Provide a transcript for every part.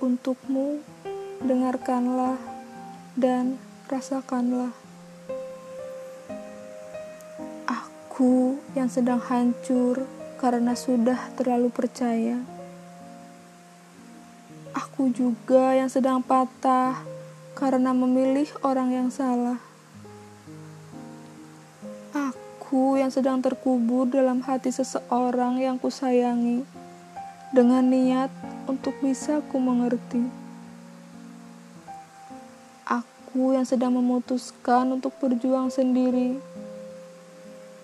untukmu, dengarkanlah dan rasakanlah. Aku yang sedang hancur karena sudah terlalu percaya. Aku juga yang sedang patah karena memilih orang yang salah. Aku yang sedang terkubur dalam hati seseorang yang kusayangi dengan niat untuk bisa ku mengerti. Aku yang sedang memutuskan untuk berjuang sendiri.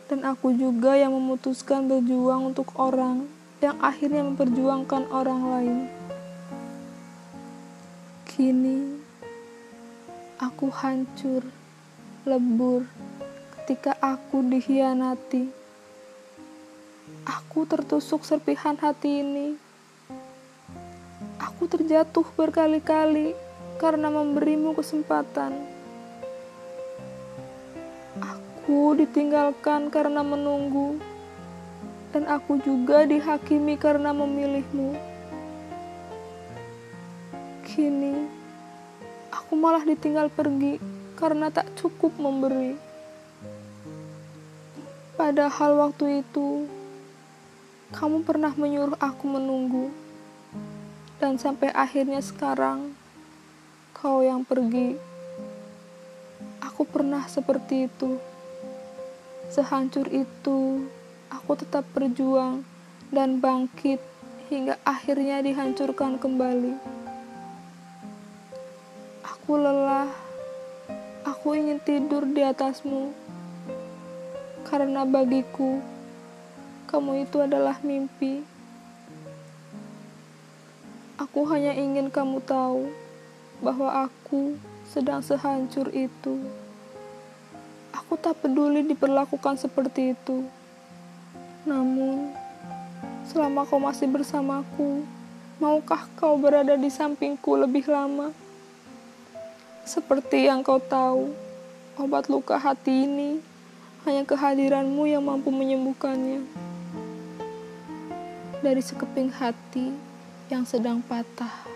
Dan aku juga yang memutuskan berjuang untuk orang yang akhirnya memperjuangkan orang lain. Kini aku hancur, lebur ketika aku dikhianati. Aku tertusuk serpihan hati ini Aku terjatuh berkali-kali karena memberimu kesempatan. Aku ditinggalkan karena menunggu, dan aku juga dihakimi karena memilihmu. Kini, aku malah ditinggal pergi karena tak cukup memberi. Padahal waktu itu, kamu pernah menyuruh aku menunggu dan sampai akhirnya sekarang kau yang pergi. Aku pernah seperti itu. Sehancur itu, aku tetap berjuang dan bangkit hingga akhirnya dihancurkan kembali. Aku lelah. Aku ingin tidur di atasmu. Karena bagiku, kamu itu adalah mimpi. Aku hanya ingin kamu tahu bahwa aku sedang sehancur itu. Aku tak peduli diperlakukan seperti itu. Namun, selama kau masih bersamaku, maukah kau berada di sampingku lebih lama? Seperti yang kau tahu, obat luka hati ini hanya kehadiranmu yang mampu menyembuhkannya. Dari sekeping hati, yang sedang patah.